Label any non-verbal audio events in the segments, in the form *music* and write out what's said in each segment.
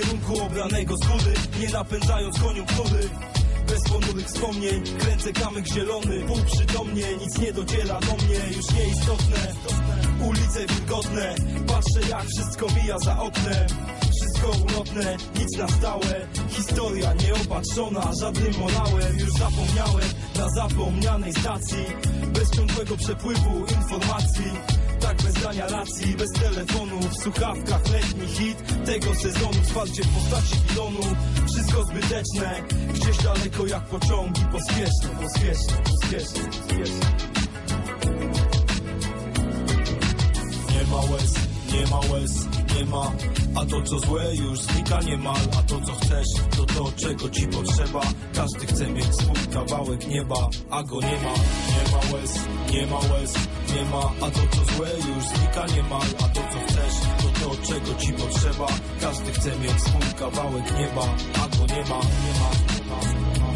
kierunku obranego z Nie napędzając koniunktury bez ponurych wspomnień Kręcę kamyk zielony, półprzytomnie Nic nie dociera do mnie, już nieistotne. Ulice wilgotne Patrzę jak wszystko mija za oknem. Wszystko ulotne, nic na stałe Historia nieopatrzona żadnym morałem Już zapomniałem na zapomnianej stacji. Bez ciągłego przepływu informacji bez dania racji, bez telefonu. W słuchawkach letni hit tego sezonu. Wsparcie w postaci pilonu Wszystko zbyteczne. Gdzieś daleko jak pociągi. Pospieszne, pospieszne, pospieszne, pospieszne. Nie ma łez, nie ma łez, nie ma. A to co złe już znika niemal. A to co chcesz, to to czego ci potrzeba. Każdy chce mieć swój kawałek nieba A go nie ma, nie ma łez, nie ma łez, nie ma A to co złe już znika niemal A to co chcesz, to to czego ci potrzeba. Każdy chce mieć swój kawałek nieba A go nie ma, nie ma, nie ma, nie ma.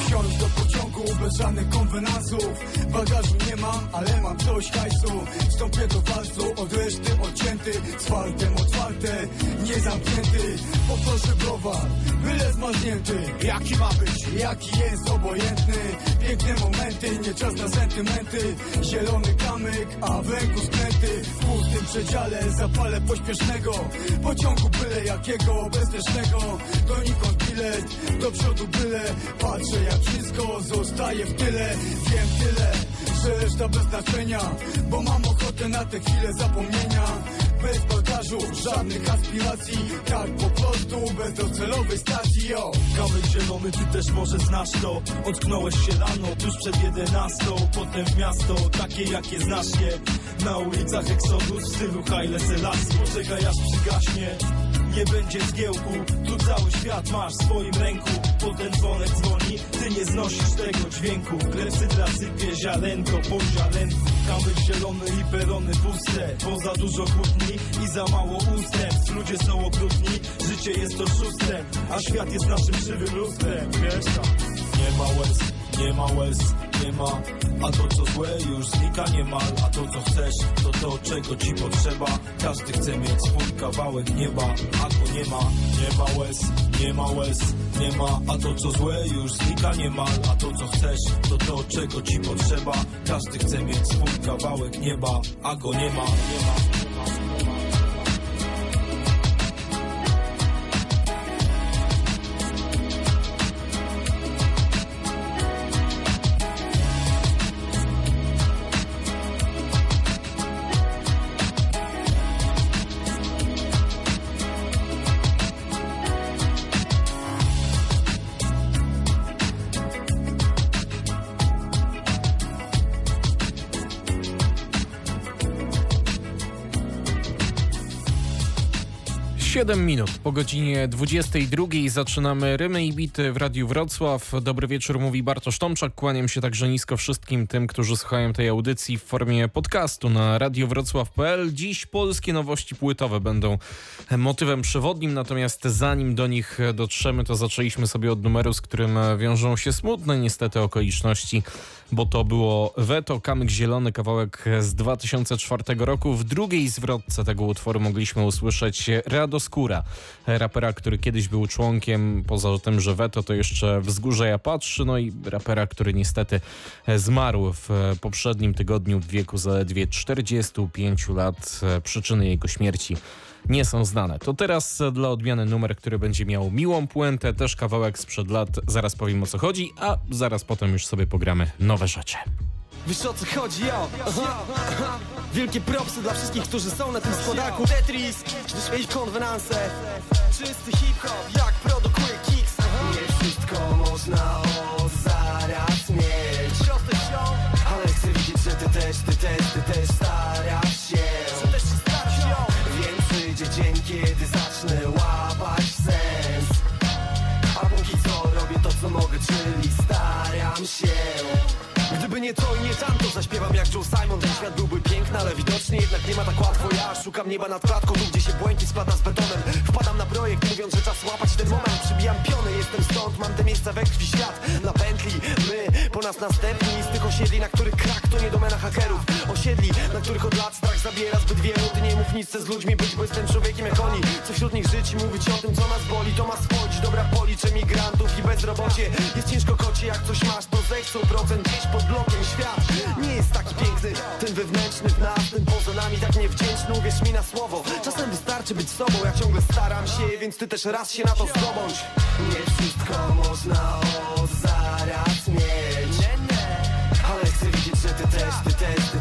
Wsiąść do pociągu bez żadnych konwenansów Bagażu nie mam, ale mam coś hajsu. Wstąpię do walcu, od reszty odcięty Z otwarte, nie zamknięty Poproszę browar, byle zmarznięty. Jaki ma być? Jaki jest obojętny. Piękne momenty, nie czas na sentymenty. Zielony kamyk, a w ręku skręty. W pustym przedziale zapalę pośpiesznego. Pociągu byle jakiego, bezpiecznego. Donikąd bilet, do przodu byle. Patrzę jak wszystko zostaje w tyle. Wiem tyle, że reszta bez znaczenia Bo mam ochotę na te chwile zapomnienia Bez bagażu, żadnych aspiracji. Tak po prostu, bez docelowej stacji, yo. Kamyk zielony, ty też może znasz to. Ocknąłeś się rano, tuż przed jedenastą. Potem w miasto, takie jakie znasz je. Na ulicach Exodus w stylu Haile Selassie. Poczekaj aż przygaśnie nie będzie zgiełku. Tu cały świat masz w swoim ręku. Potem dzwonek dzwoni, ty nie znosisz tego dźwięku. Klepsydra sypie ziarenko po ziarenku. Kamyk zielony i perony puste. Bo za dużo kłótni i za mało ustępstw Ludzie są okrutni, życie jest oszustwem A świat jest naszym żywym lustrem. Wiesz tam Nie ma łez, nie ma łez, nie ma. A to co złe już znika niemal A to co chcesz, to to czego ci potrzeba. Każdy chce mieć swój kawałek nieba A go nie ma, nie ma łez, nie ma łez, nie ma. A to co złe już znika niemal A to co chcesz, to to czego ci potrzeba. Każdy chce mieć swój kawałek nieba A go nie ma, nie ma, 7 minut po godzinie 22 zaczynamy Rymy i Bity w Radiu Wrocław. Dobry wieczór, mówi Bartosz Tomczak. Kłaniam się także nisko wszystkim tym, którzy słuchają tej audycji w formie podcastu na radiowrocław.pl. Dziś polskie nowości płytowe będą motywem przewodnim, natomiast zanim do nich dotrzemy, to zaczęliśmy sobie od numeru, z którym wiążą się smutne niestety okoliczności, bo to było Weto, Kamyk Zielony, kawałek z 2004 roku. W drugiej zwrotce tego utworu mogliśmy usłyszeć radość Radoskóra, rapera, który kiedyś był członkiem, poza tym, że Weto to jeszcze Wzgórze Ja Patrzy, no i rapera, który niestety zmarł w poprzednim tygodniu w wieku zaledwie 45 lat. Przyczyny jego śmierci nie są znane. To teraz dla odmiany numer, który będzie miał miłą puentę, też kawałek sprzed lat, zaraz powiem o co chodzi, a zaraz potem już sobie pogramy nowe rzeczy. Wiesz o co chodzi, yo? Wielkie propsy dla wszystkich, którzy są na tym składaku Tetris, też konwenanse. Czysty hip-hop, jak produkuje Kicks Nie wszystko można ale widocznie jednak nie ma tak łatwo. Ja szukam nieba nad klatką, tu gdzie się błękit splata z betonem. Wpadam na projekt, mówiąc, że czas łapać ten moment. Przybijam piony, jestem stąd, mam te miejsca we krwi świat. Na pętli, po nas następni. Z tych osiedli, na których krak to nie domena hakerów. Osiedli, na których od lat strach zabiera zbyt wielu. Ty nie mów nic, z ludźmi być, bo jestem człowiekiem jak oni. Chcę wśród nich żyć i mówić o tym, co nas boli. To ma spodzić, dobra policzę migrantów i bezrobocie. Jest ciężko kocie, jak coś masz, to zechcą procent Gdzieś pod blokiem świat. Nie jest taki piękny Ten wewnętrzny w nas, ten poza nami tak niewdzięczny. Uwierz mi na słowo, czasem wystarczy być sobą. Ja ciągle staram się, więc ty też raz się na to zdobądź. Nie wszystko można od zaraz chcę widzieć, że ty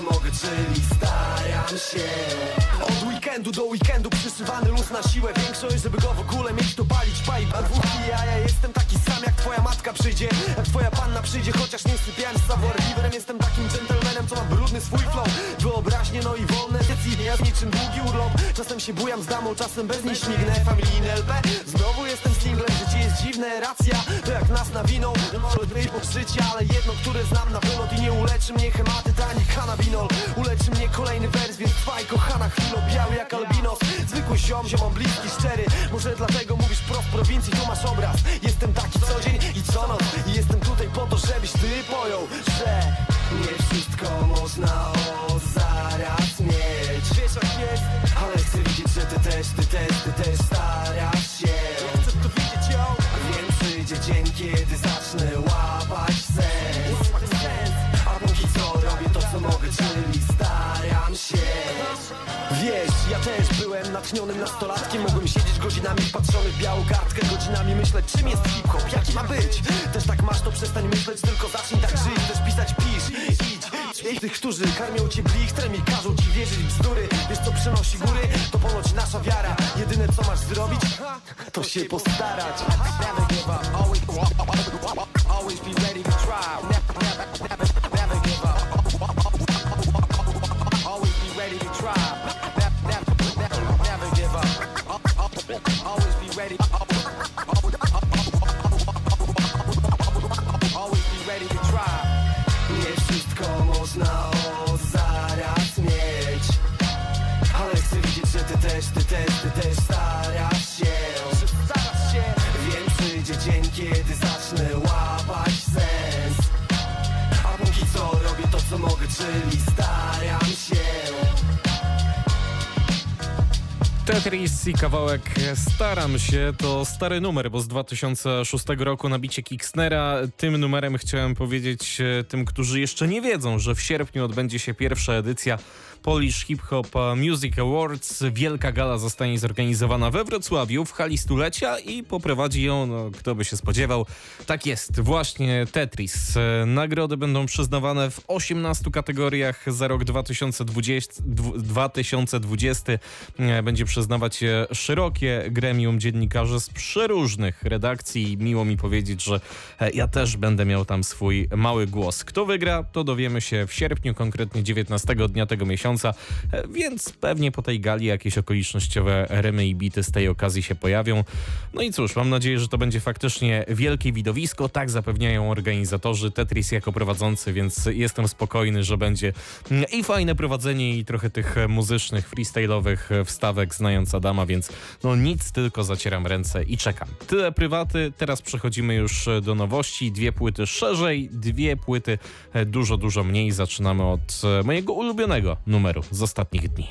co mogę, czyli staram się. Od weekendu do weekendu przyszywany luz na siłę. Większość, żeby go w ogóle mieć, to palić pipe A dwóch ja, ja jestem taki sam, jak twoja matka przyjdzie. Jak twoja panna przyjdzie, chociaż nie sypiałem z savoir vivre Jestem takim gentlemanem, co ma brudny swój flow. Wyobraźnie, no i wolne decyzje, ja z niczym długi urlop. Czasem się bujam z damą, czasem bez niej śmignę. Familijny LP, znowu jestem jest dziwne, racja, to jak nas nawiną Może być pokrzycie, ale jedno, które znam na wylot I nie uleczy mnie hematyt ani kanabinol. Uleczy mnie kolejny wers, więc trwaj kochana chwilo Biały jak albinos, zwykły ziom, ziomom bliski, szczery. Może dlatego mówisz prost prowincji, tu masz obraz. Jestem taki co dzień i co noc. I jestem tutaj po to, żebyś ty pojął, że Nie wszystko można od zaraz mieć. Wiesz jak jest, ale chcę widzieć, że ty też, ty też, ty też starasz kiedy zacznę łapać sens. A póki co robię to, co mogę, czyli staram się. Wiesz, ja też byłem natchnionym nastolatkiem. Mogłem siedzieć godzinami wpatrzony w białą kartkę Godzinami myśleć, czym jest hip-hop, jaki ma być. Też tak masz, to przestań myśleć, tylko zacznij tak żyć. Też pisać, pisz, Śmiech tych, którzy karmią cię blichtrem i każą ci wierzyć bzdury. Wiesz co przynosi góry? To ponoć nasza wiara. Jedyne co masz zrobić, to się postarać. Never give up, always, always be ready to try. Ready. Można od zaraz mieć. Ale chcę widzieć, że ty też, ty też, ty też Starasz się. Wiem, przyjdzie dzień, kiedy Tetris i kawałek Staram się to stary numer, bo z 2006 roku na bicie Kicksnera. Tym numerem chciałem powiedzieć e, tym, którzy jeszcze nie wiedzą, że w sierpniu odbędzie się pierwsza edycja Polish Hip Hop Music Awards. Wielka gala zostanie zorganizowana we Wrocławiu w hali stulecia i poprowadzi ją, no, kto by się spodziewał. Tak jest, właśnie Tetris. E, Nagrody będą przyznawane w 18 kategoriach za rok 2020. dwu- 2020 e, będzie przyznawać je szerokie gremium dziennikarzy z przeróżnych redakcji. Miło mi powiedzieć, że e, ja też będę miał tam swój mały głos. Kto wygra, to dowiemy się w sierpniu, konkretnie 19 dnia tego miesiąca, e, więc pewnie po tej gali jakieś okolicznościowe rymy i bity z tej okazji się pojawią. No i cóż, mam nadzieję, że to będzie faktycznie wielkie widowisko, tak zapewniają organizatorzy, Tetris jako prowadzący, więc jestem spokojny, że będzie mm, i fajne prowadzenie i trochę tych e, muzycznych, freestyle'owych wstawek znając Adama, więc no nic, tylko zacieram ręce i czekam. Tyle prywaty, teraz przechodzimy już e, do nowości, dwie płyty szerzej, dwie płyty e, dużo, dużo mniej. Zaczynamy od e, mojego ulubionego numeru z ostatnich dni.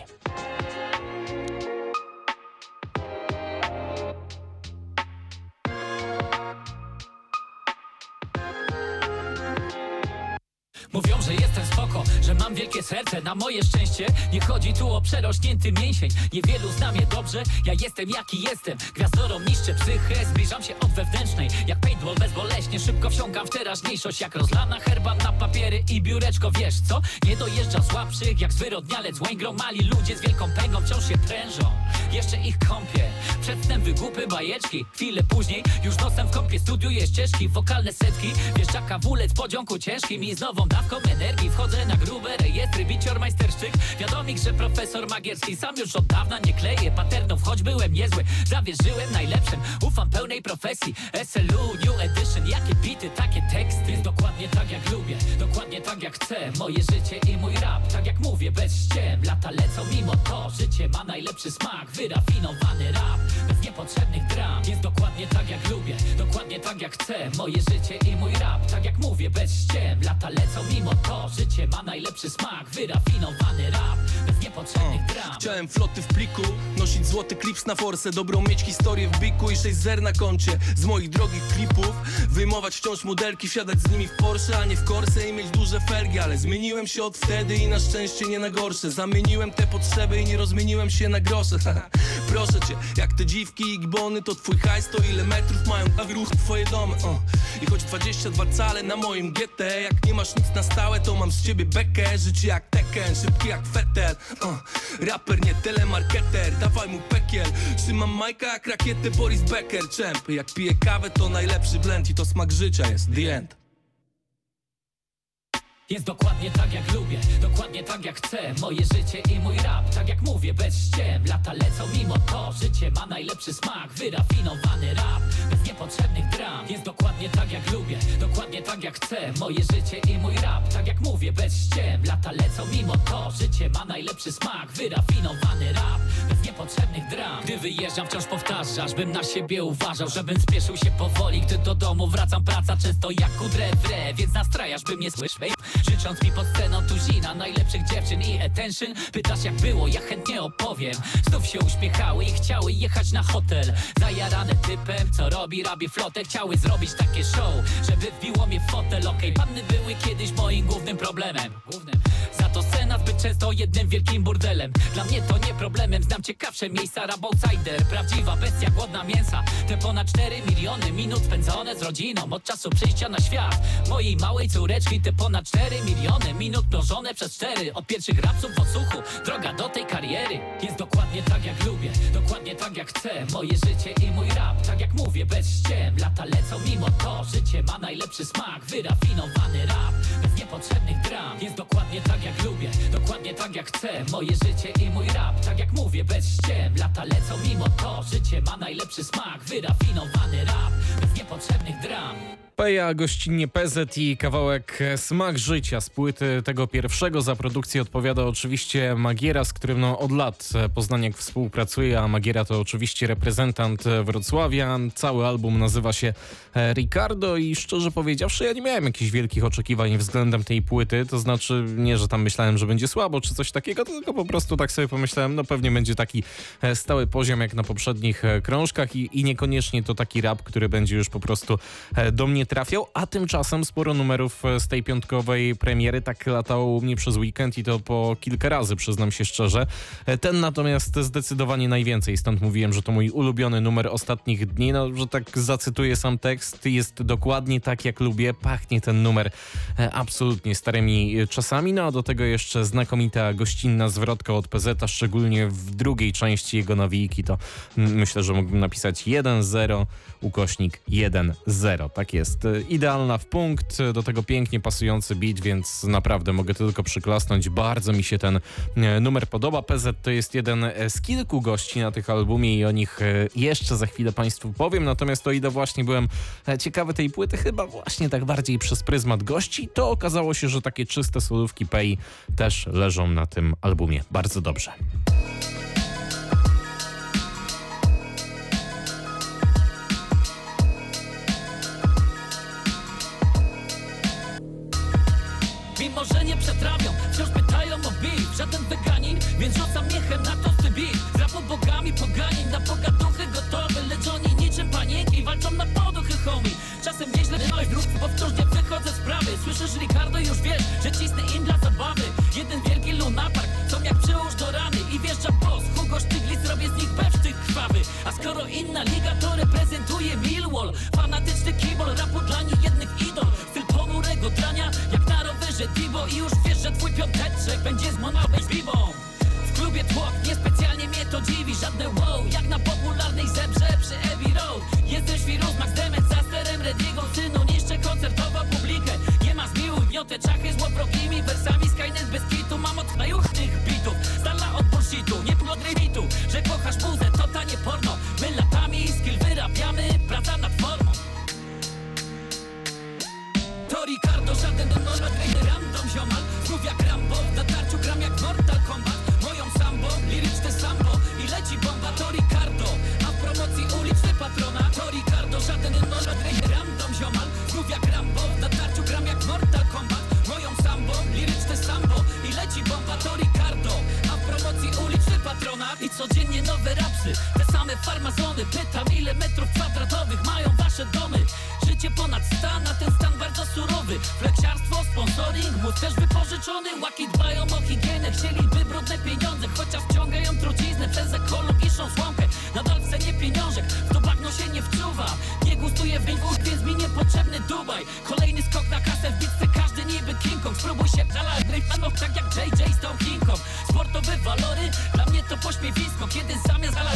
Mówią, że jestem spoko, że mam wielkie serce. Na moje szczęście nie chodzi tu o przerośnięty mięsień. Niewielu zna mnie dobrze, ja jestem jaki jestem. Gwiazdorą niszczę psychę, zbliżam się od wewnętrznej. Jak paintball bezboleśnie, szybko wsiąkam w teraźniejszość. Jak rozlana herbata, papiery i biureczko Wiesz co? Nie dojeżdża słabszych jak zwyrodnialec Wayne gromali. Ludzie z wielką pęgą wciąż się prężą Jeszcze ich kąpię, przed snem wygłupy bajeczki. Chwilę później już nosem w kąpie studiuję ścieżki. Wokalne setki, wieszczaka wulec po dzionku ciężkim I z nową dawką energii Wchodzę na grube rejestry, bicior majsterszczyk. Wiadomik, że profesor Magierski Sam już od dawna nie kleje paternów Choć byłem niezły, zawierzyłem najlepszym. Ufam pełnej profesji. SLU, New Edition. Jakie bity, takie teksty. Jest dokładnie tak jak lubię, dokładnie tak jak chcę. Moje życie i mój rap, tak jak mówię, bez ściem. Lata lecą mimo to, życie ma najlepszy smak Wyrafinowany rap, bez niepotrzebnych dram. Jest dokładnie tak jak lubię, dokładnie tak jak chcę. Moje życie i mój rap, tak jak mówię, bez ściem. Lata lecą mimo to, życie ma najlepszy smak. Wyrafinowany rap, bez niepotrzebnych dram. Chciałem floty w pliku, nosić złoty klips na forsę Dobrą mieć historię w biku i 6 zer na koncie. Z moich drogich klipów Wyjmować wciąż modelki, wsiadać z nimi w Porsche A nie w Corse i mieć duże felgi. Ale zmieniłem się od wtedy i na szczęście nie na gorsze. Zamieniłem te potrzeby i nie rozmieniłem się na grosze *laughs* Proszę cię, jak te dziwki i gbony To twój hajs, to ile metrów mają? Ruch twoje domy o. I choć 22 cale na moim GT Jak nie masz nic na stałe, to mam z ciebie bekę. Życie jak Tekken, szybki jak Fetel o. Raper, nie telemarketer, dawaj mu pekiel. Trzymam majka jak rakietę Boris Becker. Czemp, jak piję kawę to najlepszy blend I to smak życia jest the end Jest dokładnie tak jak lubię, dokładnie tak jak chcę. Moje życie i mój rap, tak jak mówię, bez ściem. Lata lecą mimo to, życie ma najlepszy smak. Wyrafinowany rap, bez niepotrzebnych dram. Jest dokładnie tak jak lubię, dokładnie tak jak chcę. Moje życie i mój rap, tak jak mówię, bez ściem. Lata lecą mimo to, życie ma najlepszy smak. Wyrafinowany rap, bez niepotrzebnych dram. Gdy wyjeżdżam wciąż powtarzasz, bym na siebie uważał Żebym spieszył się powoli, gdy do domu wracam Praca często jak kudre wre, więc nastrajasz, by mnie słyszeć Życząc mi pod sceną tuzina najlepszych dziewczyn i attention. Pytasz jak było, ja chętnie opowiem. Znów się uśmiechały i chciały jechać na hotel. Zajarane typem, co robi, robi flotę. Chciały zrobić takie show, żeby wbiło mnie w fotel. Okej, panny były kiedyś moim głównym problemem. Za to scena zbyt często jednym wielkim burdelem. Dla mnie to nie problemem, znam ciekawsze miejsca. Rap outsider, prawdziwa bestia, głodna mięsa. Te ponad 4 miliony minut spędzone z rodziną Od czasu przyjścia na świat. Mojej małej córeczki Te ponad 4 miliony minut mnożone przez 4 Od pierwszych rapsów w odsłuchu, droga do tej kariery. Jest dokładnie tak jak lubię, dokładnie tak jak chcę. Moje życie i mój rap, tak jak mówię, bez ściem. Lata lecą mimo to, życie ma najlepszy smak. Wyrafinowany rap, bez niepotrzebnych dram. Jest dokładnie tak jak lubię, dokładnie tak jak chcę. Moje życie i mój rap, tak jak mówię, bez ściem. Lata lecą mimo to, życie ma najlepszy smak. Wyrafinowany rap, bez niepotrzebnych dram. Peja, gościnnie PZ i kawałek Smak Życia z płyty tego pierwszego. Za produkcję odpowiada oczywiście Magiera, z którym no, od lat Poznaniak współpracuje, a Magiera to oczywiście reprezentant Wrocławia. Cały album nazywa się e, Ricardo i szczerze powiedziawszy ja nie miałem jakichś wielkich oczekiwań względem tej płyty. To znaczy nie, że tam myślałem, że będzie słabo czy coś takiego, tylko po prostu tak sobie pomyślałem, no pewnie będzie taki e, stały poziom jak na poprzednich e, krążkach i, i niekoniecznie to taki rap, który będzie już po prostu do mnie trafiał, a tymczasem sporo numerów z tej piątkowej premiery tak latało u mnie przez weekend i to po kilka razy, przyznam się szczerze. Ten natomiast zdecydowanie najwięcej, stąd mówiłem, że to mój ulubiony numer ostatnich dni, no, że tak zacytuję sam tekst, jest dokładnie tak jak lubię, pachnie ten numer absolutnie starymi czasami, no a do tego jeszcze znakomita gościnna zwrotka od PZ, szczególnie w drugiej części jego nawijki, to myślę, że mógłbym napisać 1-0 ukośnik 1-0, tak jest. Idealna w punkt, do tego pięknie pasujący beat, więc naprawdę mogę tylko przyklasnąć. Bardzo mi się ten numer podoba. PZ to jest jeden z kilku gości na tych albumie i o nich jeszcze za chwilę Państwu powiem. Natomiast o ile właśnie byłem ciekawy tej płyty, chyba właśnie tak bardziej przez pryzmat gości, to okazało się, że takie czyste solówki Pei też leżą na tym albumie bardzo dobrze. Mimo, że nie przetrawią, wciąż pytają o beef Żaden weganin, więc rzucam miechem na tosty beat. Rapu bogami poganin, na pogaduchy gotowe. Lecz oni niczym panienki walczą na poduchy, homie. Czasem nieźle i wróg, bo wciąż nie wychodzę z sprawy Słyszysz Ricardo, już wiesz, że cisnę im dla zabawy. Jeden wielki lunapark, co jak przyłóż do rany. I wjeżdża boss, Hugo Stiglitz, robię z nich bewsztyk krwawy. A skoro inna liga, to reprezentuje Millwall bibą W klubie tłok, niespecjalnie mnie to dziwi. Żadne wow, jak na popularnej zebrze dbają o higienę, chcieliby brudne pieniądze Chociaż wciągają truciznę przez ekologiczną słomkę. Nadal w cenie pieniążek, w to bagno się nie wczuwam Nie gustuję w węgłów, więc mi niepotrzebny Dubaj. Kolejny skok na kasę w bitce, każdy niby King Kong. Spróbuj się dalej, no tak jak JJ z tą Kinką Sportowe walory, dla mnie to pośmiewisko. Kiedy zamiast ala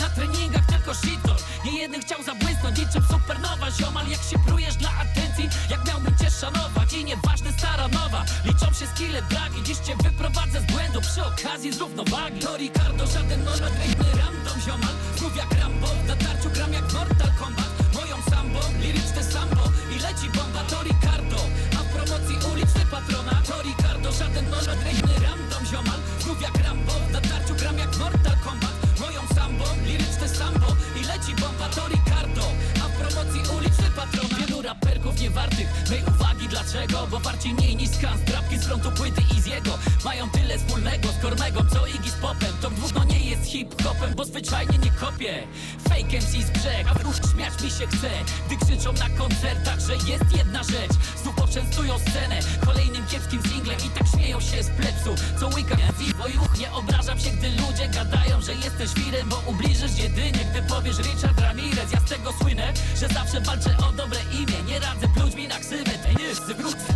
na treningach tylko shitor Nie jeden chciał zabłysnąć niczym supernowa. Ziomal jak się prujesz dla atencji Jak miałbym cię szanować. I nieważne stara nowa Liczą się skille bragi. Dziś cię wyprowadzę z błędu. Przy okazji z równowagi To Ricardo, żaden Rejmy random ziomal. Znów jak Rambo W natarciu gram jak Mortal Kombat. Moją sambo, liryczne sambo. I leci bomba To Ricardo. A w promocji uliczny patrona To Ricardo, żaden Rejmy random ziomal. Znów jak Rambo W natarciu gram jak Mortal Kombat. Moją sambo, liryczne sambo. I leci bomba To Ricardo. A w promocji uliczny patrona raperków niewartych. Mej uwagi Dlaczego? Bo bardziej mniej niż skan Drapki z frontu płyty i z jego. Mają tyle wspólnego z Kormegą Co Iggy z popem. To dwóch nie jest hip-hopem Bo zwyczajnie nie kopię Fake MC z brzeg A wróż śmiać mi się chce. Gdy krzyczą na koncertach, że jest jedna rzecz. Znów poczęstują scenę Kolejnym kiepskim singlem I tak śmieją się z plepsu Co łyka w juch Nie obrażam się, gdy ludzie gadają, że jesteś wirem Bo ubliżysz jedynie, gdy powiesz Richard Ramirez. Ja z tego słynę, że zawsze walczę o dobre imię Nie radzę pluć mi na ksywę, tej nie wrócę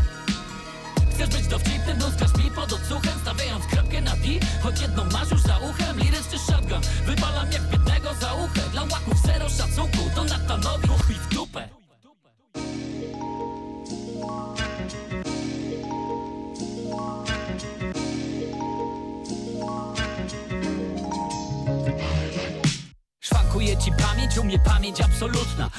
Chcesz być dowcipnym, bluzgasz mi pod odsłuchem Stawiając kropkę na D Choć jedną masz już za uchem Liryk czy shotgun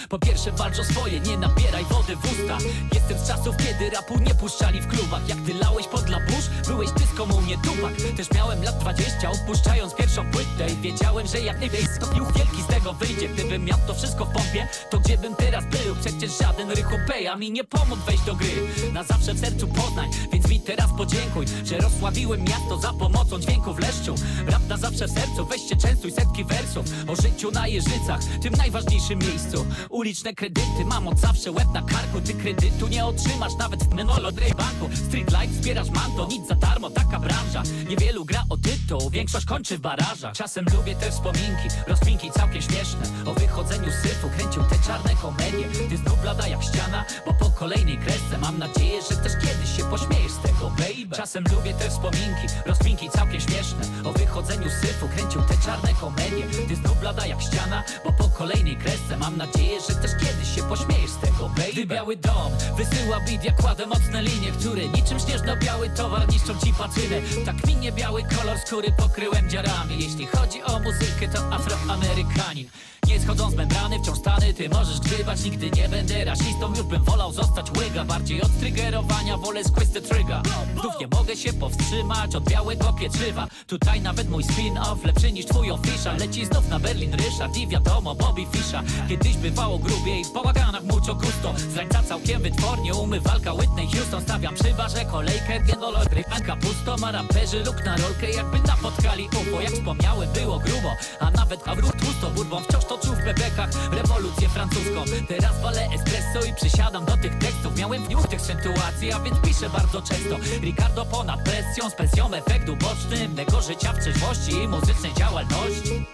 Po pierwsze walcz o swoje, nie nabieraj wody w usta. Jestem z czasów, kiedy rapu nie puszczali w klubach. Jak ty lałeś pod labusz, byłeś z komu mnie tupak Też miałem lat 20, odpuszczając pierwszą płytę Wiedziałem, że jak najwięcej skopił wielki z tego wyjdzie. Gdybym miał to wszystko w pompie, to gdzie bym teraz był? Przecież żaden rychopeja mi nie pomógł wejść do gry. Na zawsze w sercu Poznań, więc mi teraz podziękuj Że rozsławiłem miasto za pomocą dźwięku w leszczu. Rap na zawsze w sercu, weźcie częstuj setki wersów. O życiu na Jeżycach, tym najważniejszym miejscu. Uliczne kredyty, mam od zawsze łeb na karku. Ty kredytu nie otrzymasz nawet w Menolo banku Street life, zbierasz manto, nic za darmo, taka branża. Niewielu gra o tytuł, większość kończy w barażach Czasem lubię te wspominki, rozpinki całkiem śmieszne. O wychodzeniu z syfu, kręcił te czarne komedie Ty znów blada jak ściana, bo po kolejnej kresce Mam nadzieję, że też kiedyś się pośmiejesz z tego, baby. Czasem lubię te wspominki, rozpinki całkiem śmieszne. O wychodzeniu z syfu, kręcił te czarne komedie Ty znów blada jak ściana, bo po kolejnej kresce Mam nadzieję, że też kiedyś się pośmiejesz z tego, baby. Gdy biały dom wysyła beat, ja kładę mocne linie Które niczym śnieżno-biały towar niszczą ci patynę Tak minie biały kolor skóry pokryłem dziarami. Jeśli chodzi o muzykę, to afroamerykanin nie schodzą z membrany, wciąż stany. Ty możesz grzybać, nigdy nie będę rasistą. Już bym wolał zostać łyga Bardziej od triggerowania wolę squeeze tryga Znów nie mogę się powstrzymać od białego pieczywa. Tutaj nawet mój spin-off lepszy niż twój official Leci znów na Berlin Ryszard i wiadomo Bobby Fischa Kiedyś bywało grubiej w bałaganach mucho gusto. Zrańca całkiem wytwornie, umywalka Whitney Houston Stawiam przy barze kolejkę, genolog Rypanka pusto, ma raperzy luk na rolkę Jakby napotkali. UFO, jak wspomniałem było grubo. A nawet kawrut tłusto, bourbon wciąż toczył w bebekach Rewolucję francuską. Teraz walę espresso i przysiadam do tych tekstów. Miałem w tych sytuacji, a więc piszę bardzo często. Ricardo ponad presją, z pensją efekt uboczny Mego życia w trzeźwości i muzycznej działalności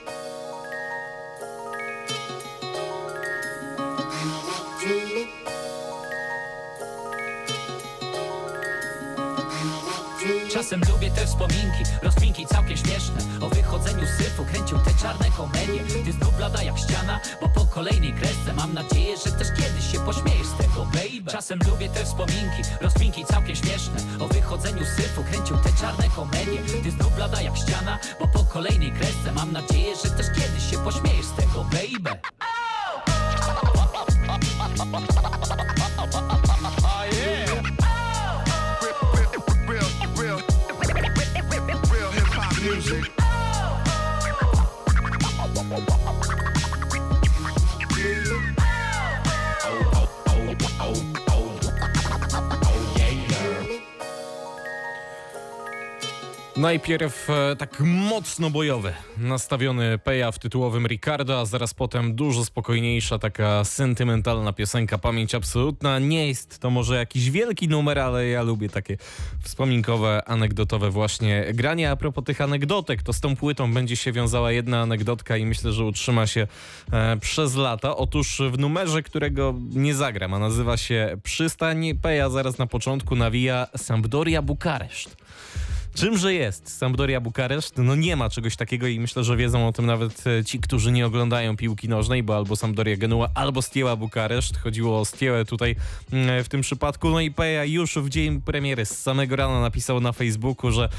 Czasem lubię te wspominki, rozpinki całkiem śmieszne. O wychodzeniu z syfu, kręcił te czarne komedie. Ty znów blada jak ściana, bo po kolejnej kresce. Mam nadzieję, że też kiedyś się pośmiejesz z tego, baby. Czasem lubię te wspominki, rozpinki całkiem śmieszne. O wychodzeniu z syfu, kręcił te czarne komedie. Ty znów blada jak ściana, bo po kolejnej kresce. Mam nadzieję, że też kiedyś się pośmiejesz z tego, baby Najpierw e, tak mocno bojowy, nastawiony Peja w tytułowym Ricardo, a zaraz potem dużo spokojniejsza, taka sentymentalna piosenka Pamięć Absolutna. Nie jest to może jakiś wielki numer, ale ja lubię takie wspominkowe, anegdotowe właśnie granie. A propos tych anegdotek, to z tą płytą będzie się wiązała jedna anegdotka i myślę, że utrzyma się e, przez lata. Otóż w numerze, którego nie zagram, a nazywa się Przystań, Peja zaraz na początku nawija Sampdoria Bukareszt. Czymże jest Sampdoria Bukareszt? No nie ma czegoś takiego i myślę, że wiedzą o tym nawet e, ci, którzy nie oglądają piłki nożnej, bo albo Sampdoria Genua, albo Stieła Bukareszt. Chodziło o Stiełę tutaj mm, w tym przypadku. No i Peja już w dzień premiery z samego rana napisał na Facebooku, że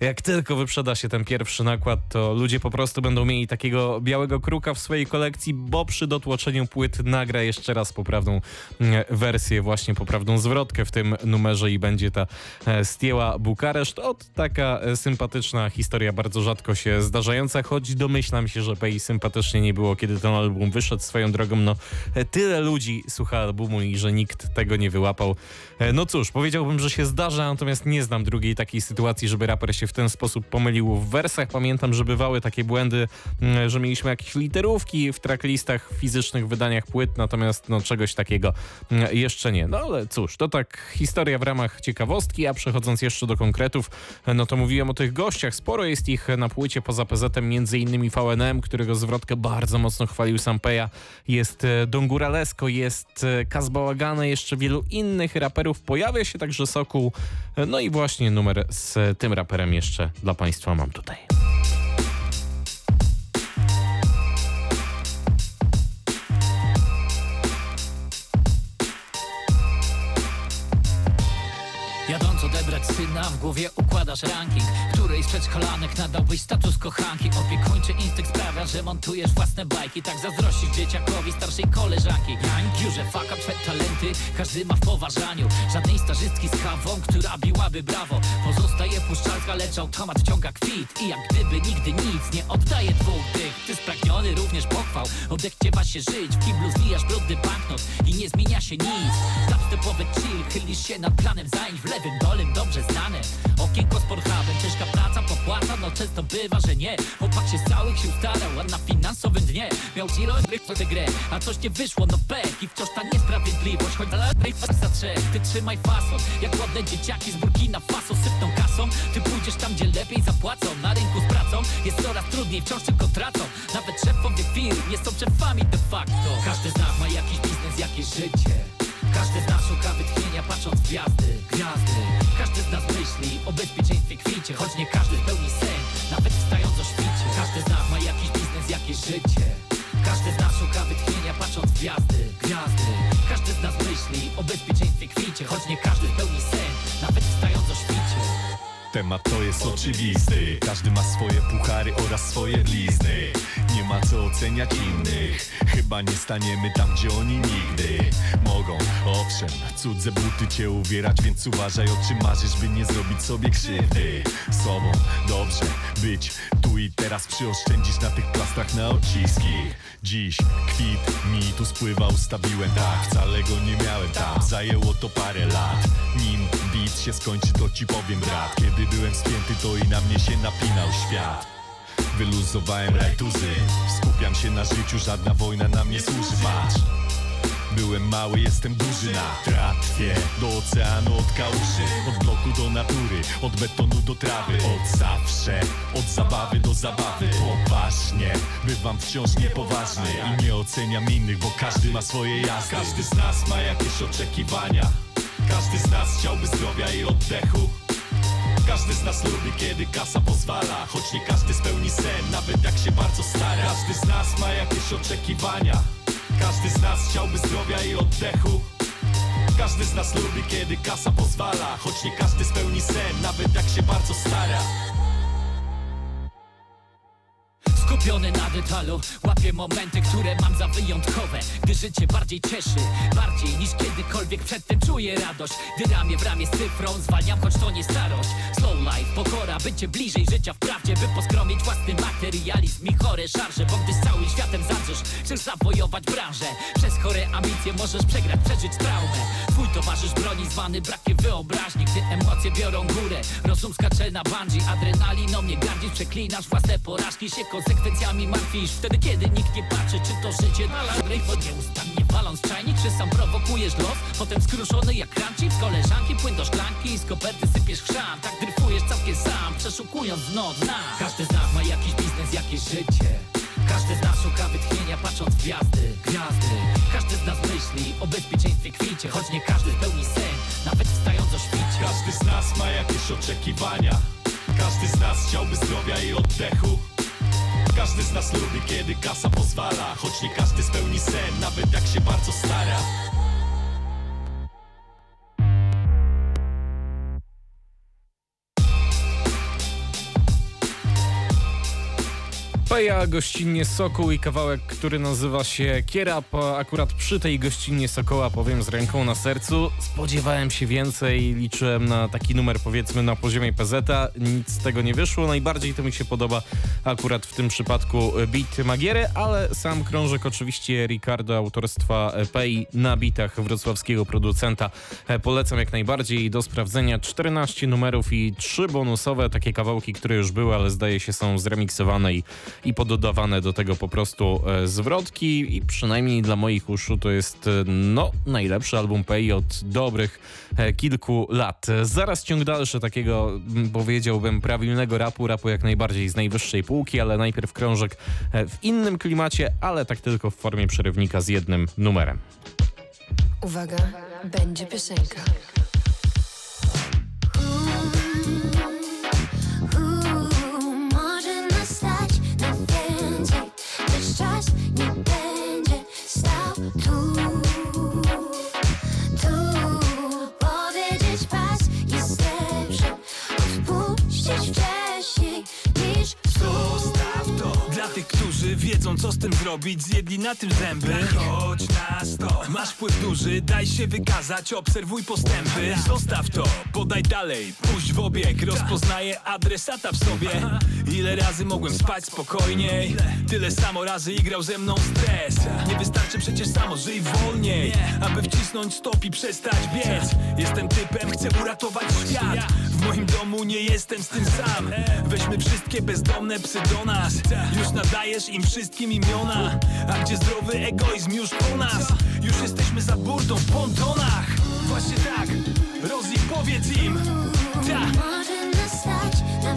jak tylko wyprzeda się ten pierwszy nakład, to ludzie po prostu będą mieli takiego białego kruka w swojej kolekcji, bo przy dotłoczeniu płyt nagra jeszcze raz poprawną mm, wersję, właśnie poprawną zwrotkę w tym numerze i będzie ta e, Stieła Bukareszt. Od taka e, sympatyczna historia, bardzo rzadko się zdarzająca, choć domyślam się, że Pei sympatycznie nie było, kiedy ten album wyszedł swoją drogą. No, e, tyle ludzi słucha albumu i że nikt tego nie wyłapał. E, No cóż, powiedziałbym, że się zdarza, natomiast nie znam drugiej takiej sytuacji, żeby raper się w ten sposób pomylił w wersach. Pamiętam, że bywały takie błędy, mm, że mieliśmy jakieś literówki w tracklistach, w fizycznych wydaniach płyt, natomiast no czegoś takiego mm, jeszcze nie. No ale cóż, to tak historia w ramach ciekawostki, a przechodząc jeszcze do konkretów, no to mówiłem o tych gościach. Sporo jest ich na płycie poza PZ-em, między innymi VNM, którego zwrotkę bardzo mocno chwalił Sampeja. Jest e, Don Guralesco, jest e, Kaz Bałagany, jeszcze wielu innych raperów. Pojawia się także Sokół. E, No i właśnie numer z tym raperem jeszcze dla Państwa mam tutaj. Głowie układasz ranking Której z przedszkolanek nadałbyś status kochanki. Opiekuńczy instynkt sprawia, że montujesz własne bajki. Tak zazdrościsz dzieciakowi starszej koleżanki. Jań, Giurze, fuck up, talenty. Każdy ma w poważaniu. Żadnej starzystki z kawą, która biłaby brawo. Pozostaje puszczalska, lecz automat wciąga kwit. I jak gdyby nigdy nic nie oddaje dwóch tych Ty spragniony również pochwał. Odechciewa się żyć, w kiblu zwijasz brudny banknot I nie zmienia się nic. Dubstepowy chill, chylisz się nad planem zajęć W lewym dolem dobrze znane Okienko z porchabem, ciężka praca popłaca No często bywa, że nie. Chłopak się z całych sił starał, a na finansowym dnie. Miał zero w tę grę, a coś nie wyszło, no pech. I wciąż ta niesprawiedliwość, choć ale za trzech. Ty trzymaj fason, jak ładne dzieciaki z Burkina Faso Sypną kasą, ty pójdziesz tam, gdzie lepiej zapłacą Na rynku z pracą. Jest coraz trudniej, wciąż tylko tracą. Nawet szefowie firm nie są szefami de facto. Każdy z nas ma jakiś biznes, jakieś życie. Każdy z nas szuka wytchnienia patrząc w gwiazdy, gwiazdy. Każdy z nas o bezpieczeństwie kwicie Choć nie każdy spełni sen, nawet wstając o świcie Każdy z nas ma jakiś biznes, jakieś życie. Każdy z nas szuka wytchnienia patrząc w gwiazdy, gwiazdy. Każdy z nas myśli o bezpieczeństwie kwicie Choć nie każdy spełni sen, nawet wstając o świcie. Temat to jest oczywisty. Każdy ma swoje puchary oraz swoje blizny ma co oceniać innych. Chyba nie staniemy tam, gdzie oni nigdy. Mogą, owszem, cudze buty cię uwierać Więc uważaj o czym marzysz, by nie zrobić sobie krzywdy. Sobą, dobrze, być tu i teraz Przyoszczędzisz na tych plastrach na odciski. Dziś kwit mi tu spływa, ustawiłem tak Wcale go nie miałem tam, zajęło to parę lat Nim beat się skończy, to ci powiem brat. Kiedy byłem spięty, to i na mnie się napinał świat Wyluzowałem rajtuzy Skupiam się na życiu, żadna wojna nam nie służy. Patrz. Byłem mały, jestem duży na tratwie. Do oceanu, od kałuży Od bloku do natury, od betonu do trawy. Od zawsze, od zabawy do zabawy. Poważnie, bywam wciąż niepoważny I nie oceniam innych, bo każdy ma swoje jazdy. Każdy z nas ma jakieś oczekiwania. Każdy z nas chciałby zdrowia i oddechu każdy z nas lubi, kiedy kasa pozwala. Choć nie każdy spełni sen, nawet jak się bardzo stara. Każdy z nas ma jakieś oczekiwania. Każdy z nas chciałby zdrowia i oddechu. Każdy z nas lubi, kiedy kasa pozwala. Choć nie każdy spełni sen, nawet jak się bardzo stara Skupiony na detalu Łapię momenty, które mam za wyjątkowe Gdy życie bardziej cieszy Bardziej niż kiedykolwiek przedtem czuję radość. Gdy ramię w ramię z cyfrą Zwalniam, choć to nie starość. Slow life, pokora, bycie bliżej życia wprawdzie By poskromić własny materializm i chore szarże Bo gdy z całym światem zadrzesz Chcesz zawojować branżę. Przez chore ambicje możesz przegrać, przeżyć traumę. Twój towarzysz broni zwany brakiem wyobraźni Gdy emocje biorą górę. Rozum skacze na bungee Adrenaliną mnie gardzisz, przeklinasz własne porażki Się konsekwencjami martwisz. Wtedy kiedy nikt nie patrzy, czy to życie Nala Drejfo nieustannie waląc czajnik Czy sam prowokujesz los? Potem skruszony jak Z koleżanki płyn do szklanki Z koperty sypiesz chrzan Tak dryfujesz całkiem sam Przeszukując dno dna. Każdy z nas ma jakiś biznes, jakieś życie. Każdy z nas szuka wytchnienia patrząc w gwiazdy, gwiazdy. Każdy z nas myśli o bezpieczeństwie kwicie Choć nie każdy spełni sen, nawet wstając o świcie. Każdy z nas ma jakieś oczekiwania. Każdy z nas chciałby zdrowia i oddechu Każdy z nas lubi kiedy kasa pozwala. Choć nie każdy spełni sen, nawet jak się bardzo stara Peja, gościnnie Sokół i kawałek, który nazywa się Kierap. Akurat przy tej gościnnie Sokoła powiem z ręką na sercu. Spodziewałem się więcej, liczyłem na taki numer powiedzmy na poziomie PZ. Nic z tego nie wyszło. Najbardziej to mi się podoba akurat w tym przypadku beat Magiery, ale sam krążek oczywiście Ricardo autorstwa Pei na bitach wrocławskiego producenta. Polecam jak najbardziej do sprawdzenia 14 numerów i 3 bonusowe, takie kawałki, które już były, ale zdaje się są zremiksowane i i pododawane do tego po prostu e, zwrotki i przynajmniej dla moich uszu to jest e, no najlepszy album Pei od dobrych e, kilku lat. Zaraz ciąg dalszy takiego powiedziałbym prawilnego rapu, rapu jak najbardziej z najwyższej półki, ale najpierw krążek w innym klimacie, ale tak tylko w formie przerywnika z jednym numerem. Uwaga, będzie piosenka. Wiedzą co z tym zrobić. Zjedli na tym zęby. Chodź na sto. Masz wpływ duży, daj się wykazać. Obserwuj postępy. Zostaw to, podaj dalej. Puść w obieg, rozpoznaję adresata w sobie. Ile razy mogłem spać spokojniej Tyle samo razy igrał ze mną stres. Nie wystarczy przecież samo, żyj wolniej. Aby wcisnąć stop i przestać biec. Jestem typem, chcę uratować świat. W moim domu nie jestem z tym sam. Weźmy wszystkie bezdomne psy do nas. Już nadajesz im wszystkim imiona A gdzie zdrowy egoizm już po nas. Już jesteśmy za burdą w pontonach. Właśnie tak, Rozi powiedz im. Tak. Nastać na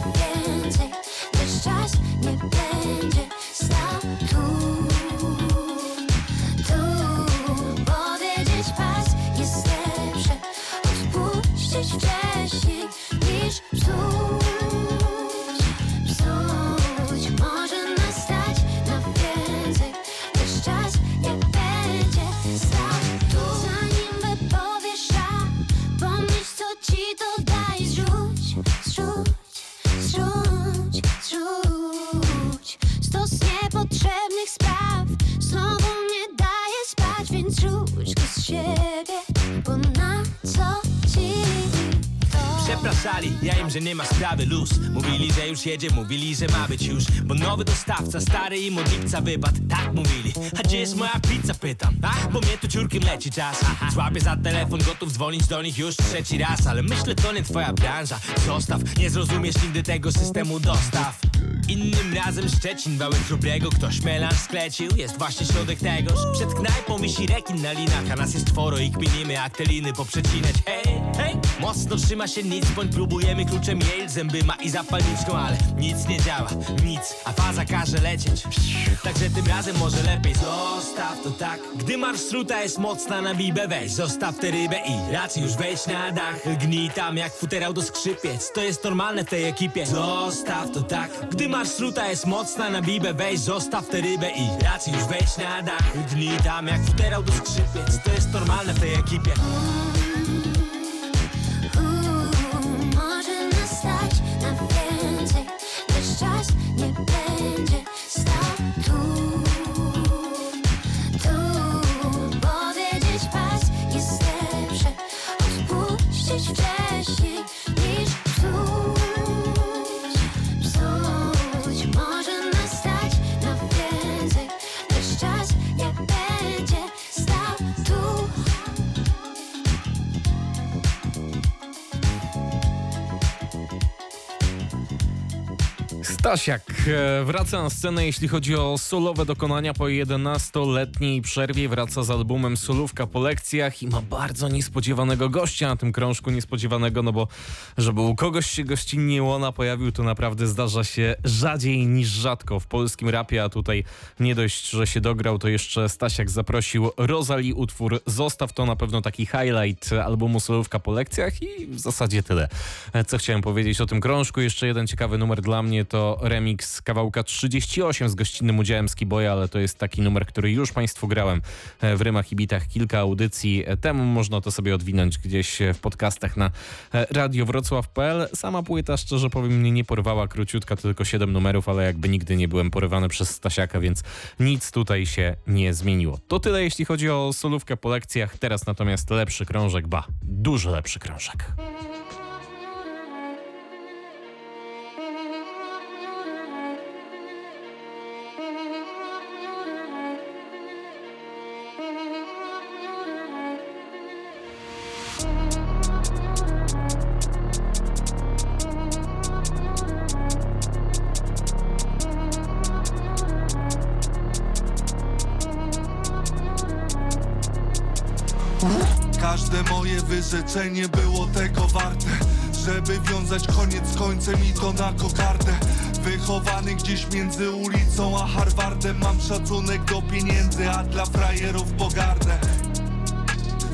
sprawy luz. Mówili, że już jedzie, mówili, że ma być już. Bo nowy dostawca, stary im od lipca wypadł Tak mówili, a gdzie jest moja pizza, pytam A, bo mnie tu ciurkiem leci czas. Złapię za telefon, gotów dzwonić do nich już trzeci raz. Ale myślę, to nie twoja branża. Zostaw, nie zrozumiesz nigdy tego systemu dostaw. Innym razem Szczecin, wałek Żubrego Ktoś melanż sklecił, jest właśnie środek tegoż. Przed knajpą wisi rekin na linach A nas jest czworo i kminimy jak te liny poprzecinać. Hej, hej, mocno trzyma się nic Bądź próbujemy kluczem jej zęby. Ma i zapalniczką Ale nic nie działa, nic, a faza każe lecieć. Także tym razem może lepiej. Zostaw to tak. Gdy marszruta jest mocna na bibę. Weź, zostaw tę rybę i raczej już wejdź na dach. Gnij tam jak futerał do skrzypiec. To jest normalne w tej ekipie. Zostaw to tak. Gdy marszruta jest mocna na bibę. Weź, zostaw tę rybę i raczej już wejdź na dach. Gnij tam jak futerał do skrzypiec. To jest normalne w tej ekipie Stasiak e, wraca na scenę, jeśli chodzi o solowe dokonania po 11-letniej przerwie. Wraca z albumem Solówka po lekcjach i ma bardzo niespodziewanego gościa na tym krążku. Niespodziewanego, no bo żeby u kogoś się gościnnie łona pojawił, to naprawdę zdarza się rzadziej niż rzadko w polskim rapie, a tutaj nie dość, że się dograł, to jeszcze Stasiak zaprosił Rozali utwór Zostaw. To na pewno taki highlight albumu Solówka po lekcjach i w zasadzie tyle. E, Co chciałem powiedzieć o tym krążku? Jeszcze jeden ciekawy numer dla mnie to remix kawałka 38 z gościnnym udziałem Skiboya, ale to jest taki numer, który już Państwu grałem e, w rymach i bitach kilka audycji temu. Można to sobie odwinąć gdzieś w podcastach na e, radiowrocław.pl. Sama płyta, szczerze powiem, mnie nie porwała, króciutka, tylko 7 numerów, ale jakby nigdy nie byłem porywany przez Stasiaka, więc nic tutaj się nie zmieniło. To tyle, jeśli chodzi o solówkę po lekcjach. Teraz natomiast lepszy krążek, ba, dużo lepszy krążek. Wyrzeczenie było tego warte Żeby wiązać koniec z końcem i to na kokardę. Wychowany gdzieś między ulicą a Harvardem Mam szacunek do pieniędzy, a dla frajerów pogardę.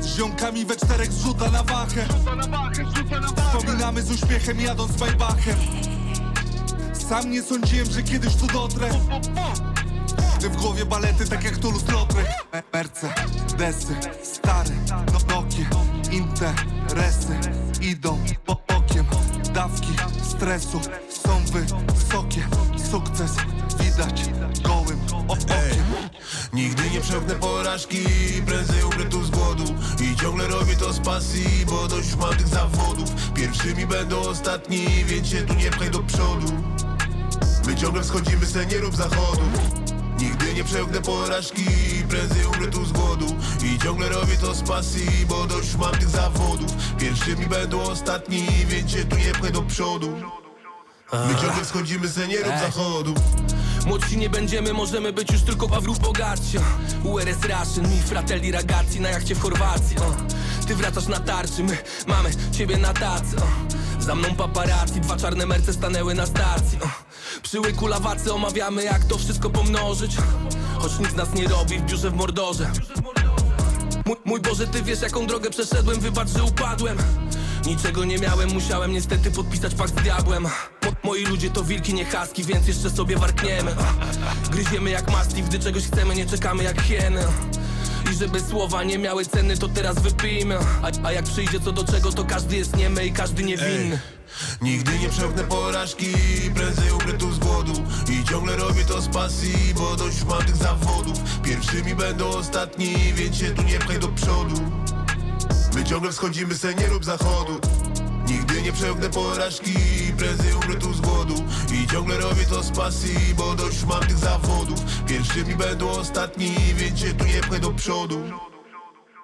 Z ziomkami we czterech zrzuta na wachę. Wspominamy z uśmiechem jadąc bajbachem Sam nie sądziłem, że kiedyś tu dotrę. Gdy w głowie balety tak jak Lautrec Me- Merce, desy, stare, no Interesy idą po okiem. Dawki stresu są wysokie. Sukces widać gołym okiem. Nigdy nie przełknę porażki, prędzej umrę tu z głodu. I ciągle robię to z pasji, bo dość mam tych zawodów. Pierwszymi będą ostatni, więc się tu nie pchaj do przodu. My ciągle wschodzimy z nie rób zachodu nie przełknę porażki, prędzej umrę tu z głodu I ciągle robię to z pasji, bo dość mam tych zawodów. Pierwszymi będą ostatni, więc się tu nie pchaj do przodu. My ciągle wschodzimy z rób zachodu. Młodsi nie będziemy, możemy być już tylko Pawrów bogatsi URS Russian, mi fratelli ragazzi na jachcie w Chorwacji o. Ty wracasz na tarczy, my mamy ciebie na tacy o. Za mną paparazzi, dwa czarne merce stanęły na stacji. Przy łyku lawacy omawiamy jak to wszystko pomnożyć. Choć nic nas nie robi w biurze w Mordorze. Mój, Boże, ty wiesz jaką drogę przeszedłem, wybacz, że upadłem. Niczego nie miałem, musiałem niestety podpisać pakt z diabłem. Mo, Moi ludzie to wilki, nie haski, więc jeszcze sobie warkniemy. Gryziemy jak mastiff, gdy czegoś chcemy, nie czekamy jak hieny i żeby słowa nie miały ceny, to teraz wypijmy. A, a jak przyjdzie co do czego, to każdy jest niemy i każdy niewinny Nigdy nie przełknę porażki, prędzej umrę tu z głodu. I ciągle robię to z pasji, bo dość już mam tych zawodów. Pierwszymi będą ostatni, więc się tu nie pchaj do przodu. My ciągle wschodzimy se nie rób zachodu Nie przełknę porażki, prędzej umrę tu z głodu I ciągle robię to z pasji, bo dość mam tych zawodów. Pierwszymi będą ostatni, więc się tu nie pchaj do przodu.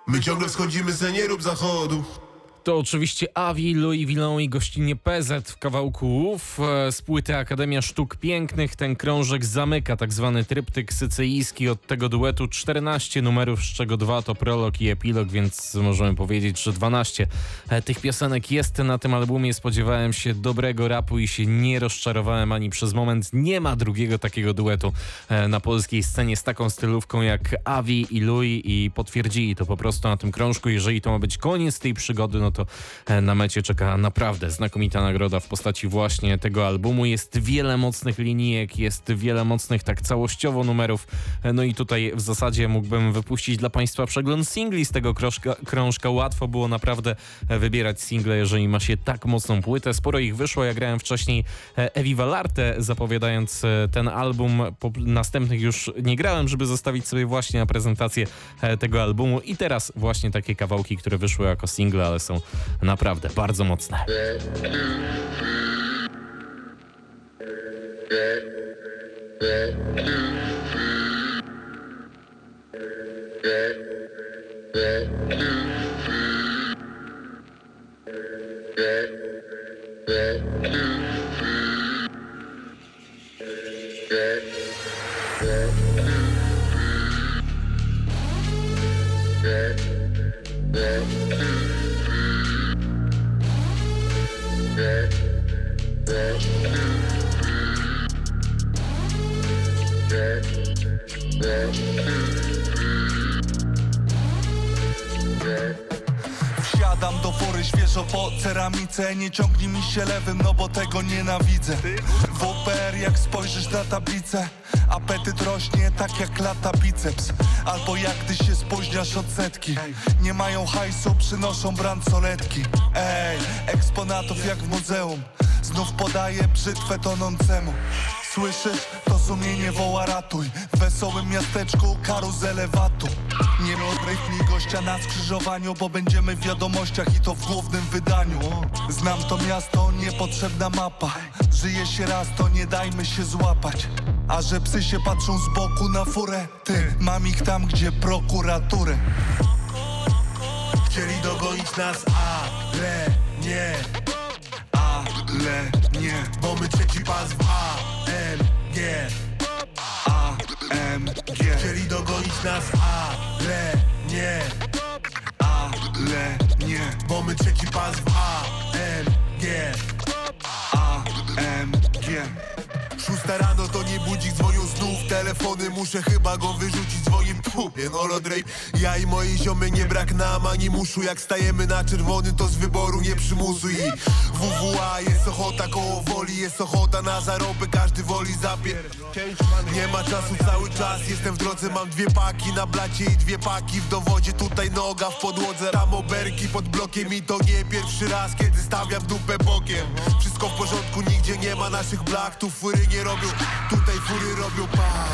My ciągle wschodzimy se nie rób zachodu To oczywiście Avi, Louis Vuitton i gościnnie PZ w kawałku Uf e, z płyty Akademia Sztuk Pięknych. Ten krążek zamyka tak zwany tryptyk sycyjski od tego duetu 14 numerów, z czego dwa to prolog i epilog, więc możemy powiedzieć, że 12 e, tych piosenek jest na tym albumie. Spodziewałem się dobrego rapu i się nie rozczarowałem ani przez moment. Nie ma drugiego takiego duetu e, na polskiej scenie z taką stylówką jak Avi i Louis i potwierdzili to po prostu na tym krążku. Jeżeli to ma być koniec tej przygody, no to e, na mecie czeka naprawdę znakomita nagroda w postaci właśnie tego albumu. Jest wiele mocnych linijek, jest wiele mocnych tak całościowo numerów. E, No i tutaj w zasadzie mógłbym wypuścić dla Państwa przegląd singli z tego krążka. krążka. Łatwo było naprawdę e, wybierać single, jeżeli ma się tak mocną płytę. Sporo ich wyszło. Ja grałem wcześniej Evi Valarte zapowiadając ten album. Po następnych już nie grałem, żeby zostawić sobie właśnie na prezentację tego albumu. I teraz właśnie takie kawałki, które wyszły jako single, ale są naprawdę bardzo mocne. Yeah. *laughs* Wsiadam do fury świeżo po ceramice Nie ciągnij mi się lewym, no bo tego nienawidzę W OPR jak spojrzysz na tablicę Apetyt rośnie tak jak lata biceps. Albo jak ty się spóźniasz od setki. Nie mają hajsu, przynoszą bransoletki. Ej, eksponatów jak w muzeum. Znów podaję brzytwę tonącemu Słyszysz? To sumienie woła ratuj. W wesołym miasteczku karuzele watu. Nie odrejpnij gościa na skrzyżowaniu Bo będziemy w wiadomościach i to w głównym wydaniu. Znam to miasto, niepotrzebna mapa. Żyje się raz, to nie dajmy się złapać. A że psy się patrzą z boku na furę Ty, mam ich tam, gdzie prokuraturę. Chcieli dogonić nas, ale nie Ale nie, Bo my trzeci pas w A, M, G. AMG Chcieli dogonić nas, ale nie. Ale nie, Bo my trzeci pas w A, M, G. AMG Szósta rano to nie budzik, dzwonią znów Telefony. Muszę chyba go wyrzucić, dzwoni Jenolo Drake, ja i moje ziomy nie brak nam ani muszu. Jak stajemy na czerwony to z wyboru nie przymusu I WWA jest ochota koło woli Jest ochota. Na zarobek, każdy woli zapier Nie ma czasu cały czas, jestem w drodze. Mam dwie paki na blacie i dwie paki w dowodzie. Tutaj noga w podłodze, tam oberki pod blokiem. I to nie pierwszy raz, kiedy stawiam dupę bokiem. Wszystko w porządku, nigdzie nie ma naszych Tu fury nie robią, tutaj fury robią pa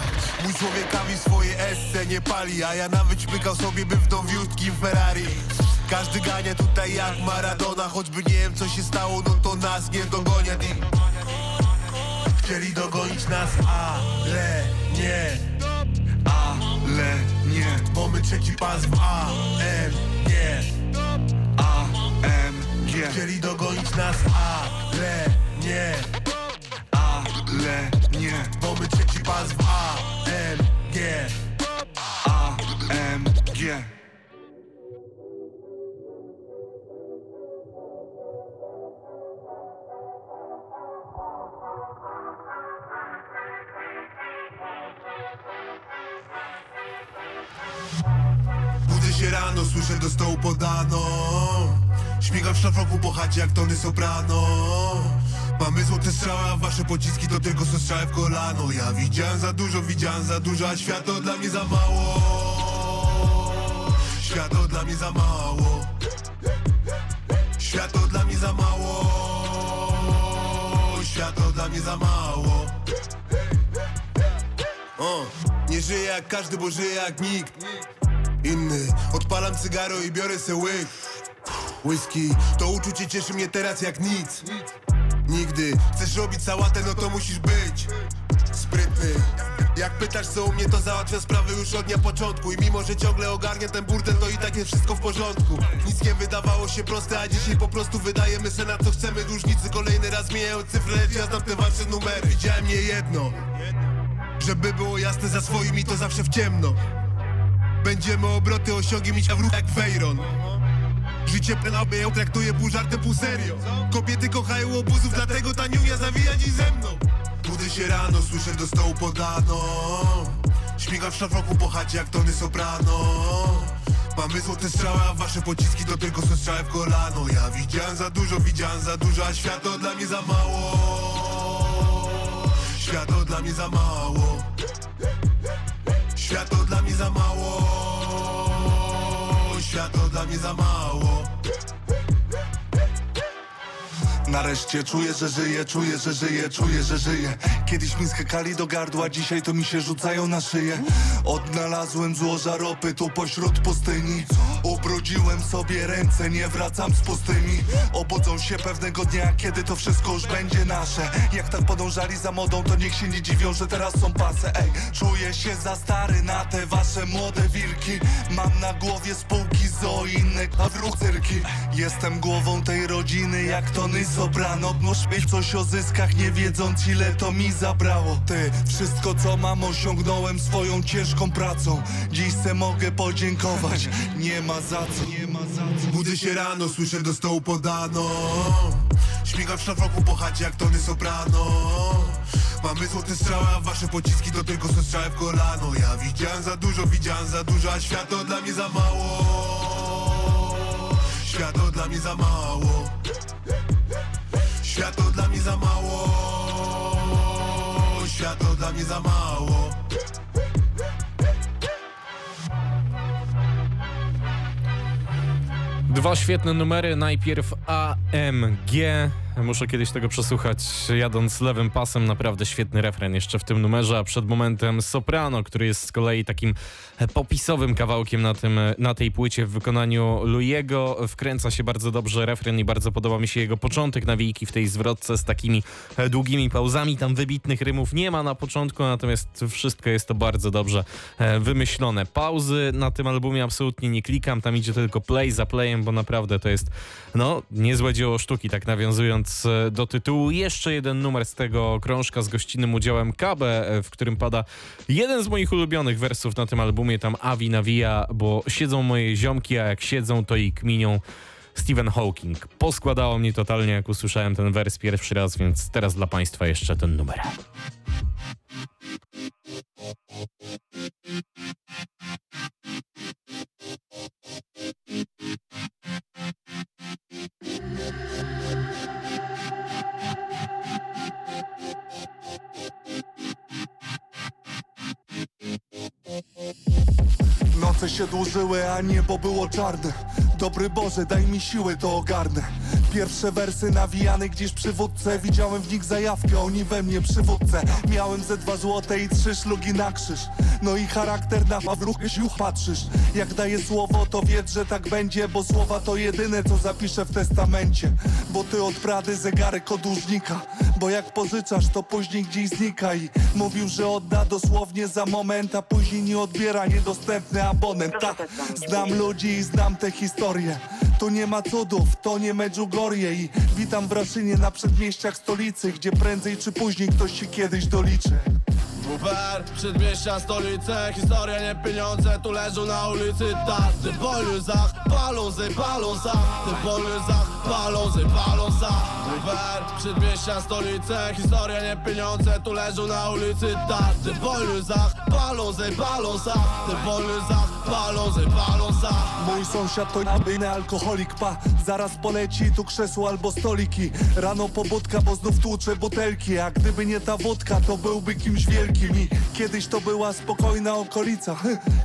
Mój człowiekami swoje esse nie pali A ja nawet śmykał sobie bym w nowiutkim Ferrari. Każdy gania tutaj jak Maradona Choćby nie wiem co się stało, no to nas nie dogonią. I Chcieli dogonić nas, ale nie. Ale nie, Bo my trzeci pas w A, M, nie AMG Chcieli dogonić nas, ale nie Ale nie, Bo my trzeci pas w A, M, G. AMG Budzę się rano, słyszę do stołu podano Śmigam w szlafroku po chacie jak tony soprano Mamy złote strzały, a wasze pociski to tylko są strzały w kolano. Ja widziałem za dużo, widziałem za dużo, a światło dla mnie za mało. Światło dla mnie za mało. Światło dla mnie za mało. Światło dla mnie za mało. O, Nie żyję jak każdy, bo żyję jak nikt. Inny, odpalam cygaro i biorę se łyk. Whisky, to uczucie cieszy mnie teraz jak nic Nigdy, chcesz robić sałatę, no to musisz być Sprytny. Jak pytasz co u mnie, to załatwia sprawy już od dnia początku. I mimo, że ciągle ogarnia ten burdel, to i tak jest wszystko w porządku. Nic nie wydawało się proste, a dzisiaj po prostu wydajemy se na co chcemy. Dłużnicy kolejny raz zmieniają cyfry, lecz ja znam te wasze numery. Widziałem nie jedno. Żeby było jasne za swoimi, to zawsze w ciemno. Będziemy obroty osiągi mieć w ruch jak Veyron Życie plenabe ją traktuje pół żartem, pół serio. Kobiety kochają obuzów, dlatego ta niunia zawija dziś ze mną. Budzę się rano, słyszę do stołu podano Śmigam w szlafroku po chacie jak tony soprano. Mamy złote strzały, a wasze pociski to tylko są strzały w kolano. Ja widziałem za dużo, widziałem za dużo, a światło dla mnie za mało. Światło dla mnie za mało. Światło dla mnie za mało za mało Nareszcie czuję, że żyję, czuję, że żyję, czuję, że żyję. Kiedyś mi skakali do gardła, dzisiaj to mi się rzucają na szyję. Odnalazłem złoża ropy tu pośród pustyni. Ubrudziłem sobie ręce, nie wracam z pustymi Obudzą się pewnego dnia, kiedy to wszystko już będzie nasze. Jak tak podążali za modą, to niech się nie dziwią, że teraz są pasy. Ej, czuję się za stary na te wasze młode wilki. Mam na głowie spółki zo i inne cyrki. Jestem głową tej rodziny jak Tony Soprano Muszę mieć coś o zyskach nie wiedząc ile to mi zabrało. Ty, wszystko co mam osiągnąłem swoją ciężką pracą. Dziś se mogę podziękować, nie ma za co, nie ma za co. Budzę się rano, słyszę do stołu podano. Śmigam w szlafroku po chacie jak Tony Soprano. Mamy złote strzały, a wasze pociski to tylko są strzały w kolano. Ja widziałem za dużo, widziałem za dużo, a świat to dla mnie za mało. Świat to dla mnie za mało Świat to dla mnie za mało. Świat dla mnie za mało. Dwa świetne numery, najpierw AMG. Muszę kiedyś tego przesłuchać, jadąc lewym pasem. Naprawdę świetny refren jeszcze w tym numerze, a przed momentem Soprano, który jest z kolei takim popisowym kawałkiem na, tym, na tej płycie w wykonaniu Louiego. Wkręca się bardzo dobrze refren i bardzo podoba mi się jego początek nawijki w tej zwrotce z takimi długimi pauzami. Tam wybitnych rymów nie ma na początku, natomiast wszystko jest to bardzo dobrze e, wymyślone. Pauzy na tym albumie absolutnie nie klikam, tam idzie tylko play za playem, bo naprawdę to jest no niezłe dzieło sztuki, tak nawiązując e, do tytułu. Jeszcze jeden numer z tego krążka z gościnnym udziałem KB, e, w którym pada jeden z moich ulubionych wersów na tym albumie, tam Avi nawija, bo siedzą moje ziomki, a jak siedzą, to i kminią. Stephen Hawking. Poskładało mnie totalnie, jak usłyszałem ten wers pierwszy raz, więc teraz dla Państwa jeszcze ten numer. Noce się dłużyły, a niebo było czarne Dobry Boże, daj mi siły, to ogarnę. Pierwsze wersy nawijane gdzieś przy wódce. Widziałem w nich zajawkę, oni we mnie przywódcę Miałem ze dwa złote i trzy szlugi na krzyż. No i charakter na wróg ziuch patrzysz. Jak daję słowo, to wiedz, że tak będzie Bo słowa to jedyne, co zapiszę w testamencie. Bo ty od Prady zegarek od dłużnika. Bo jak pożyczasz, to później gdzieś znika. I mówił, że odda dosłownie za moment A później nie odbiera niedostępny abonent. Ta, Znam ludzi i znam te historie Tu nie ma cudów, to nie Medjugorje I witam w Raszynie na przedmieściach stolicy Gdzie prędzej czy później ktoś się kiedyś doliczy Uber, przedmieścia, stolice Historia, nie pieniądze, tu leżą na ulicy. Tak, ty poluzach, palą ze, palą za Ty poluzach, palą ze, palą przedmieścia, stolice Historia, nie pieniądze, tu leżą na ulicy. Tak, ty poluzach, palą ze, palą za Ty poluzach, palą ze, Mój sąsiad to nabyjny alkoholik, pa. Zaraz poleci tu krzesło albo stoliki. Rano pobudka, bo znów tłucze butelki. A gdyby nie ta wódka, to byłby kimś wielkim Kiedyś to była spokojna okolica.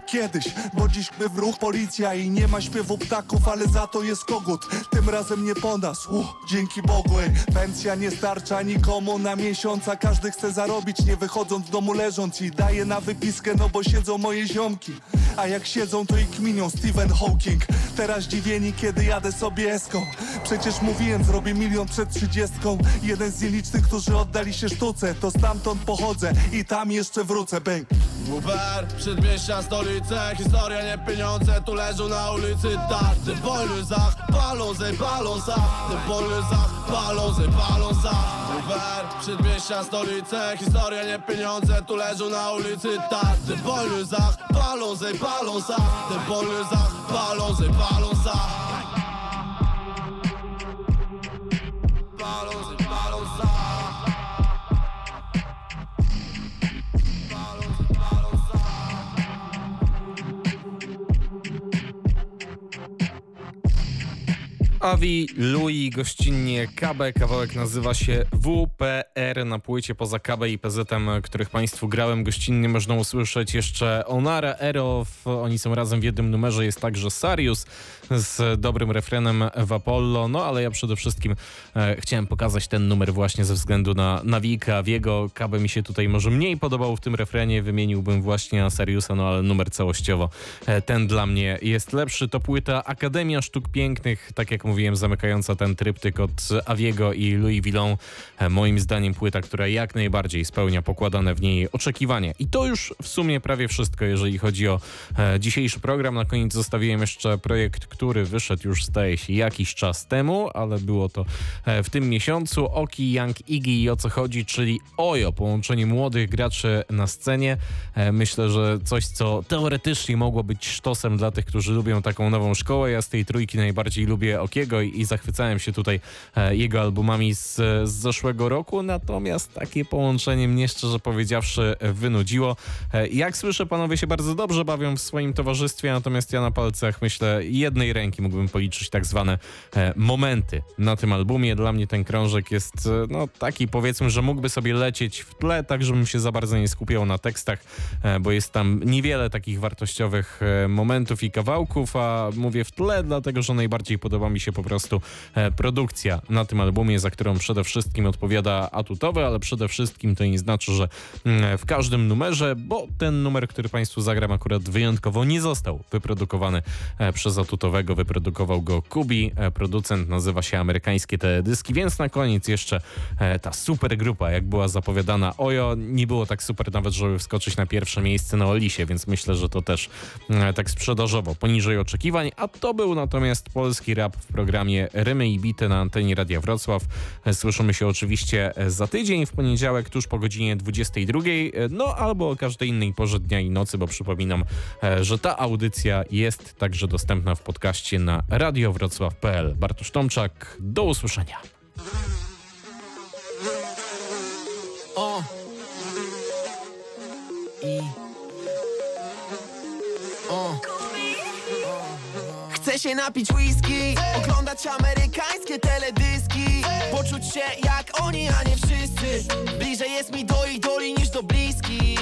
Kiedyś, bo dziś w ruch policja I nie ma śpiewu ptaków, ale za to jest kogut. Tym razem nie po nas, uh, dzięki Bogu ej. Pensja nie starcza nikomu na miesiąc A każdy chce zarobić, nie wychodząc z domu leżąc. I daje na wypiskę, no bo siedzą moje ziomki. A jak siedzą, to i kminią Stephen Hawking. Teraz dziwieni, kiedy jadę sobie eską. Przecież mówiłem, zrobię milion przed trzydziestką. Jeden z nielicznych, którzy oddali się sztuce To stamtąd pochodzę. I tam jeszcze wrócę, bang Uber, przedmieścia, stolice Historia, nie pieniądze, tu leżą na ulicy. Tak, ty poluzach, palą ze, palą za. Ty poluzach, palą ze, palą za. Uber, przedmieścia, stolice Historia, nie pieniądze, tu leżą na ulicy. Tak, ty poluzach, palą ze, palą za. Ty poluzach, palą ze, Avi, Louis, gościnnie KB. Kawałek nazywa się WPR. Na płycie poza KB i PZ, których Państwu grałem gościnnie, można usłyszeć jeszcze Onara, Erow. Oni są razem w jednym numerze. Jest także Sarius z dobrym refrenem w Apollo. No ale ja przede wszystkim e, chciałem pokazać ten numer właśnie ze względu na Nawika, Wiego. KB mi się tutaj może mniej podobał w tym refrenie. Wymieniłbym właśnie Sariusa, no ale numer całościowo e, ten dla mnie jest lepszy. To płyta Akademia Sztuk Pięknych, tak jak mówię mówiłem, zamykająca ten tryptyk od Aviego i Louis Vuitton. E, moim zdaniem płyta, która jak najbardziej spełnia pokładane w niej oczekiwania. I to już w sumie prawie wszystko, jeżeli chodzi o e, dzisiejszy program. Na koniec zostawiłem jeszcze projekt, który wyszedł już zdaje się jakiś czas temu, ale było to e, w tym miesiącu. Oki, Young Iggy i o co chodzi, czyli Ojo, połączenie młodych graczy na scenie. E, myślę, że coś, co teoretycznie mogło być sztosem dla tych, którzy lubią taką nową szkołę. Ja z tej trójki najbardziej lubię I, i zachwycałem się tutaj e, jego albumami z, z zeszłego roku, natomiast takie połączenie mnie szczerze powiedziawszy wynudziło. E, jak słyszę, panowie się bardzo dobrze bawią w swoim towarzystwie, natomiast ja na palcach myślę jednej ręki mógłbym policzyć tak zwane e, momenty na tym albumie. Dla mnie ten krążek jest no taki powiedzmy, że mógłby sobie lecieć w tle, tak żebym się za bardzo nie skupiał na tekstach, bo jest tam niewiele takich wartościowych momentów i kawałków, a mówię w tle, dlatego że najbardziej podoba mi się po prostu e, produkcja na tym albumie, za którą przede wszystkim odpowiada atutowy, ale przede wszystkim to nie znaczy, że mm, w każdym numerze, bo ten numer, który Państwu zagram akurat wyjątkowo nie został wyprodukowany e, przez atutowego, wyprodukował go Kubi, e, producent nazywa się Amerykańskie Teledyski, więc na koniec jeszcze ta super grupa, jak była zapowiadana. Ojo, nie było tak super nawet, żeby wskoczyć na pierwsze miejsce na Olisie, więc myślę, że to też tak sprzedażowo poniżej oczekiwań, a to był natomiast polski rap w programie Rymy i Bity na antenie Radia Wrocław. Słyszymy się oczywiście za tydzień w poniedziałek tuż po godzinie 22, e, no albo o każdej innej porze dnia i nocy, bo przypominam, e, że ta audycja jest także dostępna w podcaście na radiowrocław.pl. Bartosz Tomczak, do usłyszenia. O. Się napić whisky, oglądać amerykańskie teledyski. Poczuć się jak oni, a nie wszyscy. Bliżej jest mi do idoli niż do bliskich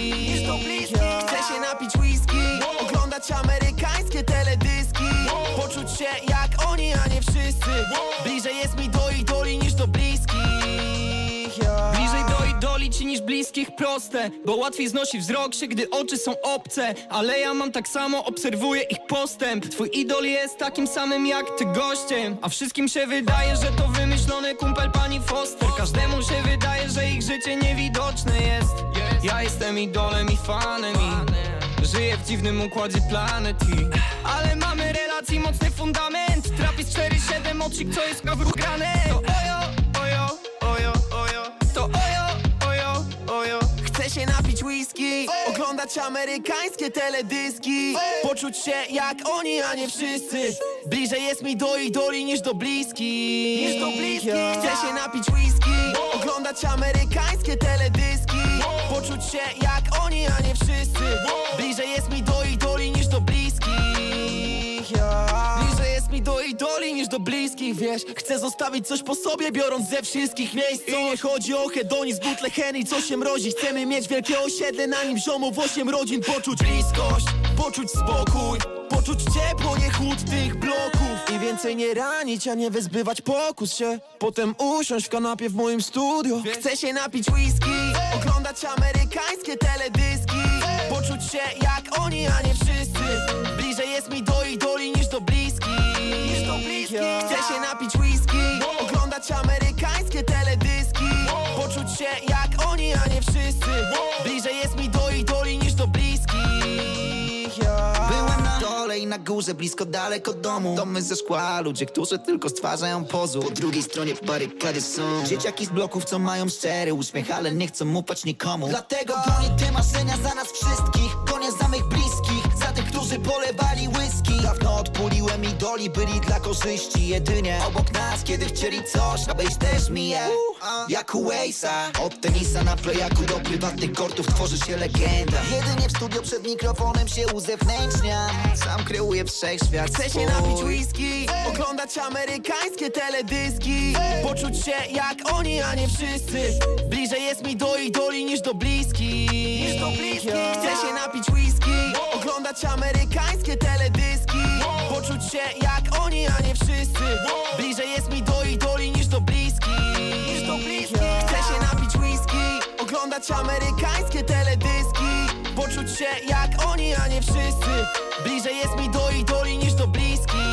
proste Bo łatwiej znosi wzrok się, gdy oczy są obce. Ale ja mam tak samo, obserwuję ich postęp. Twój idol jest takim samym jak ty gościem. A wszystkim się wydaje, że to wymyślony kumpel pani Foster. Każdemu się wydaje, że ich życie niewidoczne jest. Ja jestem idolem i fanem i Żyję w dziwnym układzie planet i Ale mamy relacji mocny fundament. Trapis 4-7, oczyk, co jest w grane To ojo, się napić whisky, oglądać amerykańskie teledyski. Poczuć się jak oni, a nie wszyscy. Bliżej jest mi do idoli niż do bliskich Niż do bliskich. Chcę się napić whisky, oglądać amerykańskie teledyski. Poczuć się jak oni, a nie wszyscy. Bliżej jest mi do idoli niż do bliskich, wiesz? Chcę zostawić coś po sobie, biorąc ze wszystkich miejsc I nie chodzi o hedonizm, butle Henry, co się mrozi. Chcemy mieć wielkie osiedle, na nim ziomów osiem rodzin. Poczuć bliskość, poczuć spokój Poczuć ciepło, nie chłód tych bloków. I więcej nie ranić, a nie wyzbywać pokus się. Potem usiąść w kanapie w moim studio. Chcę się napić whisky, oglądać amerykańskie teledyski. Poczuć się jak oni, a nie wszyscy. Bliżej jest mi do idoli Chcę się napić whisky, oglądać amerykańskie teledyski. Poczuć się jak oni, a nie wszyscy. Bliżej jest mi do idoli niż do bliskich. Byłem na dole i na górze, blisko daleko domu. Domy ze szkła, ludzie, którzy tylko stwarzają pozór Po drugiej stronie barykady są. Dzieciaki z bloków, co mają szczery uśmiech Ale nie chcą ufać nikomu. Dlatego gonię te marzenia za nas wszystkich. Gonię za mych bliskich, za tych, którzy polewali whisky. Dawno odpuliłem idoli, byli dla korzyści Jedynie obok nas, kiedy chcieli coś Abyś też mi je. Jak u Od tenisa na playaku do prywatnych kortów Tworzy się legenda. Jedynie w studio przed mikrofonem się uzewnętrzniam Sam kreuję wszechświat Chcę się napić whisky, oglądać amerykańskie teledyski. Poczuć się jak oni, a nie wszyscy. Bliżej jest mi do idoli niż do bliskich. Chcę się napić whisky, oglądać amerykańskie teledyski się jak oni, a nie wszyscy. Bliżej jest mi do idoli niż do bliskich. Niż do bliskich. Chcę się napić whisky Oglądać amerykańskie teledyski. Poczuć się jak oni, a nie wszyscy. Bliżej jest mi do idoli niż do bliskich.